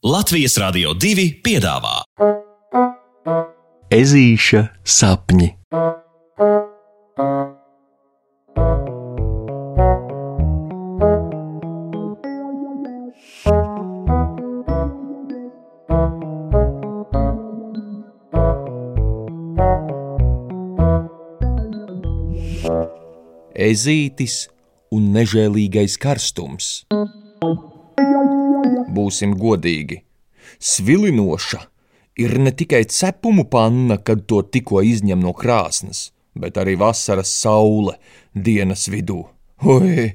Latvijas Rādio 2 piedāvā Ezīša sapņi. Ezītis un nežēlīgais karstums. Būsim godīgi. Svilinoša ir ne tikai cepumu panna, kad to tikko izņem no krāsnes, bet arī vasaras saule dienas vidū. Oi,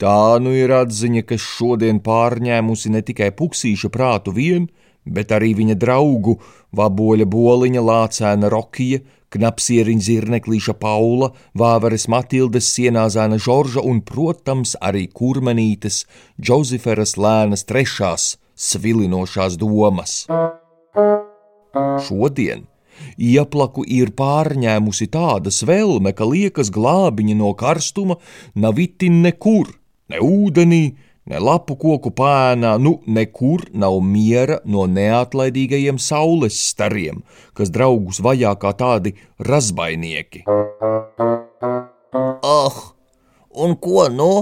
tā nu ir atziņa, kas šodien pārņēmusi ne tikai puksīša prātu vien, bet arī viņa draugu vaboļa boliņa lācēna Rokija, knapsieriņa zirneklīša Paula, vāveres Matildes, sienāzēna Žorža un, protams, arī kurmenītes Džoziferas lēnas trešās svilinošās domas. Šodien ieplaku ir pārņēmusi tāda svelme, ka liekas glābiņa no karstuma nav itin nekur, ne ūdenī, ne lapu koku pēnā, nu nekur nav miera no neatlaidīgajiem saules stariem, kas draugus vajā kā tādi razbainieki. Ah, un ko no?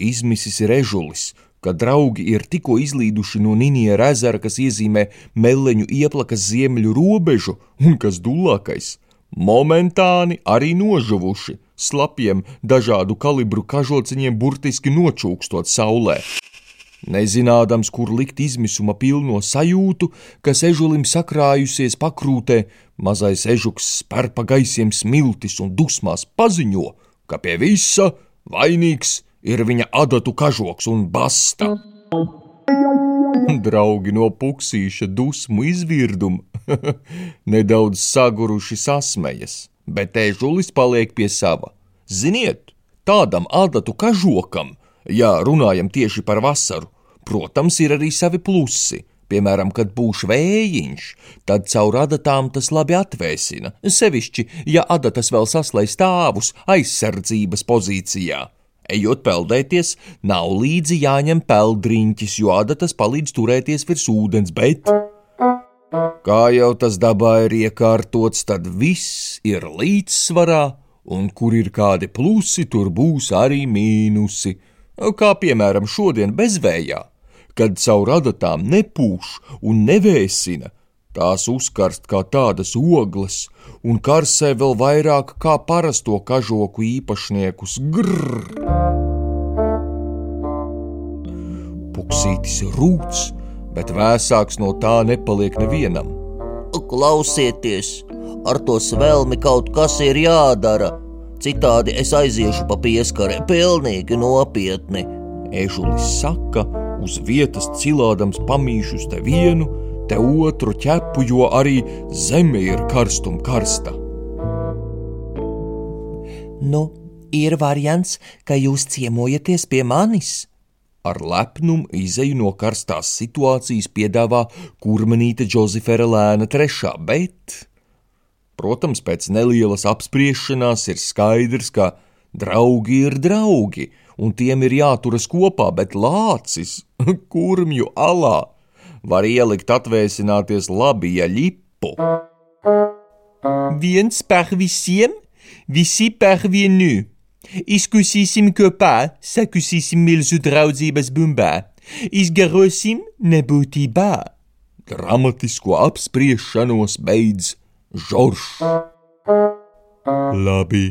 Izmisis režulis, ka draugi ir tikko izlīduši no Niniera ezera, kas iezīmē meleņu ieplakas ziemeļu robežu, un kas dulākais - momentāni arī nožuvuši, slapjiem dažādu kalibru kažociņiem burtiski nočūkstot saulē. Nezinādams, kur likt izmisuma pilno sajūtu, kas ežulim sakrājusies pakrūtē, mazais ežuks spēr pa gaisiem smiltis un dusmās paziņo, ka pie visa vainīgs ir viņa adatu kažoks un basta. Draugi no puksīša dusmu izvirduma nedaudz saguruši sasmejas, bet ežulis paliek pie sava. Ziniet, tādam adatu kažokam, ja runājam tieši par vasaru, protams, ir arī savi plusi. Piemēram, kad būs vējiņš, tad caur adatām tas labi atvēsina, sevišķi, ja adatas vēl saslēj stāvus aizsardzības pozīcijā. Ejot peldēties, nav līdzi jāņem peldriņķis, jo adatas palīdz turēties virs ūdens, bet, kā jau tas dabā ir iekārtots, tad viss ir līdzsvarā, un kur ir kādi plusi, tur būs arī mīnusi. Kā piemēram šodien bezvējā, kad caur adatām nepūš un nevēsina, Tās uzkarst kā tādas ogles, un karsē vēl vairāk kā parasto kažoku īpašniekus. Grrr! Puksītis rūts, bet vēsāks no tā nepaliek nevienam. Klausieties, ar to svelmi kaut kas ir jādara. Citādi es aiziešu pa pieskari, pilnīgi nopietni. Ežulis saka, uz vietas cilādams pamīšus te vienu, te otru ķepu, jo arī zeme ir karstuma karsta. Nu, ir variants, ka jūs ciemojaties pie manis. Ar lepnumu izeju no karstās situācijas piedāvā kurmenīte Džozefera lēna trešā, bet, protams, pēc nelielas apspriešanās ir skaidrs, ka draugi ir draugi, un tiem ir jāturas kopā, bet lācis kurmju alā var ielikt atvēsināties labi, ja ļipu. Viens par visiem, visi par vienu. Izkusīsim kopā, sakusīsim milzu draudzības bumbā, izgarosim nebūtībā. Dramatisko apspriešanos beidz Žoržs. Labi,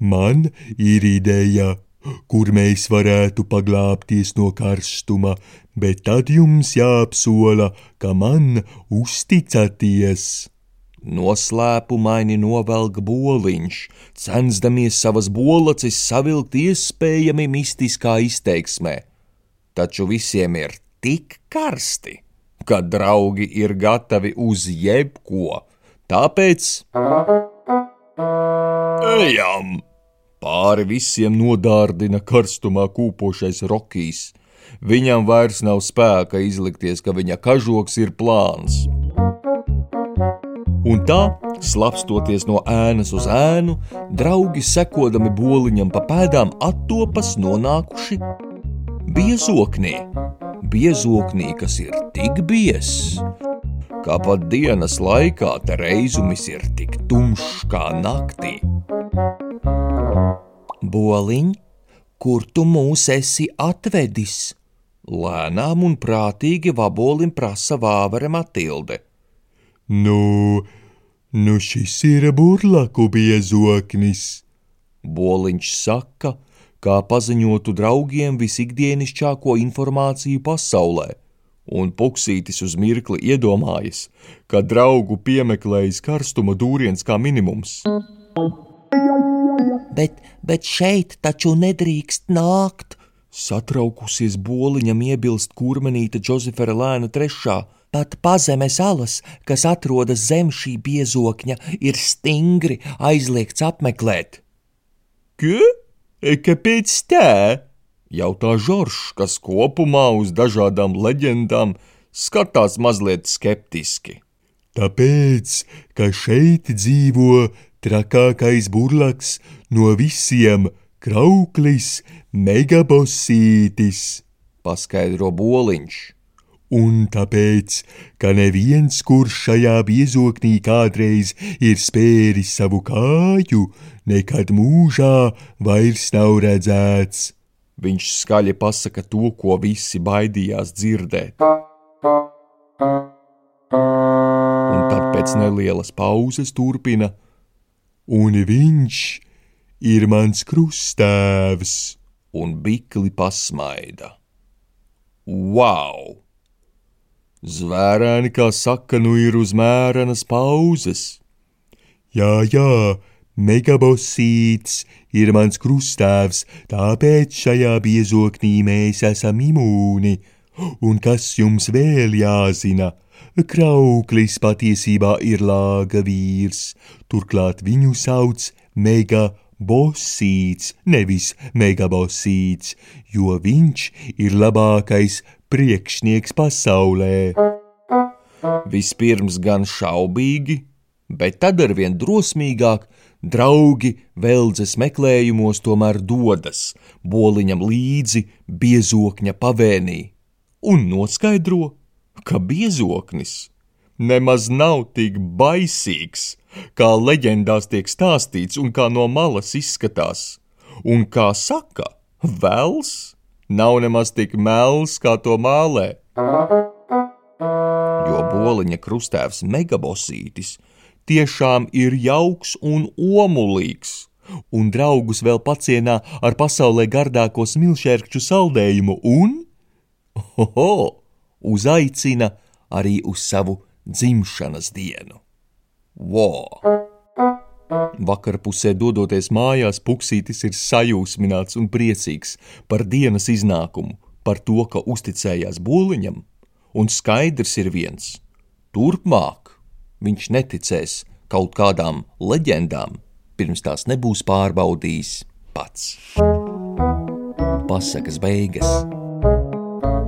man ir ideja kur mēs varētu paglābties no karstuma, bet tad jums jāapsola, ka man uzticaties. Noslēpumaini novelk boliņš, censdamies savas bolacis savilkt iespējami mistiskā izteiksmē. Taču visiem ir tik karsti, ka draugi ir gatavi uz jebko, tāpēc ejam! Pāri visiem nodārdina karstumā kūpošais rokijs. Viņam vairs nav spēka izlikties, ka viņa kažoks ir plāns. Un tā, slapstoties no ēnas uz ēnu, draugi sekodami boliņam pa pēdām attopas nonākuši biezoknī. biezoknī, kas ir tik biezs, kā pat dienas laikā te reizumis ir tik tumšs kā naktī. Boliņ, kur tu mūs esi atvedis? Lēnām un prātīgi vabolim prasa vāvere Matilde. Nu, nu šis ir burlaku biezoknis. Boliņš saka, kā paziņotu draugiem visikdienišķāko informāciju pasaulē, un puksītis uz mirkli iedomājas, ka draugu piemeklējis karstuma dūriens kā minimums. Bet, bet šeit taču nedrīkst nākt. Satraukusies boliņam iebilst kurmenīte Džozefera lēna trešā. Pat pazemes alas, kas atrodas zem šī biezokņa, ir stingri aizliegts apmeklēt. Ka? E, kāpēc tā? Jautā Žoržs, kas kopumā uz dažādām leģendām skatās mazliet skeptiski. Tāpēc, ka šeit dzīvo trakākais burlaks no visiem krauklis megabosītis, paskaidro boliņš. Un tāpēc, ka neviens, kurš šajā biezoknī kādreiz ir spēris savu kāju, nekad mūžā vairs nav redzēts. Viņš skaļi pasaka to, ko visi baidījās dzirdēt. Un tad pēc nelielas pauzes turpina: Un viņš ir mans krustēvs, un bikli pasmaida. Wow! Zvērēni, kā saka, nu ir uz mērenas pauzes. Jā, jā, megabosīts ir mans krustēvs, tāpēc šajā biezoknī mēs esam imūni. Un kas jums vēl jāzina? Krauklis patiesībā ir lāga vīrs, turklāt viņu sauc megabosīts, nevis megabosīts, jo viņš ir labākais priekšnieks pasaulē. Vispirms gan šaubīgi, bet tad arvien drosmīgāk draugi veldzes meklējumos tomēr dodas boliņam līdzi biezokņa pavēnī un noskaidro, ka biezoknis nemaz nav tik baisīgs, kā leģendās tiek stāstīts un kā no malas izskatās. Un kā saka, vēls nav nemaz tik mels, kā to mālē. Jo boliņa krustēvs megabosītis tiešām ir jauks un omulīgs, un draugus vēl pacienā ar pasaulē gardāko smilšērkšķu saldējumu un, oho, uzaicina arī uz savu dzimšanas dienu. Wow! Vakarpusē dodoties mājās, puksītis ir sajūsmināts un priecīgs par dienas iznākumu, par to, ka uzticējās būliņam, un skaidrs ir viens - turpmāk viņš neticēs kaut kādām leģendām, pirms tās nebūs pārbaudījis pats. Pasakas beigas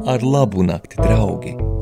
ar labu nakti, draugi!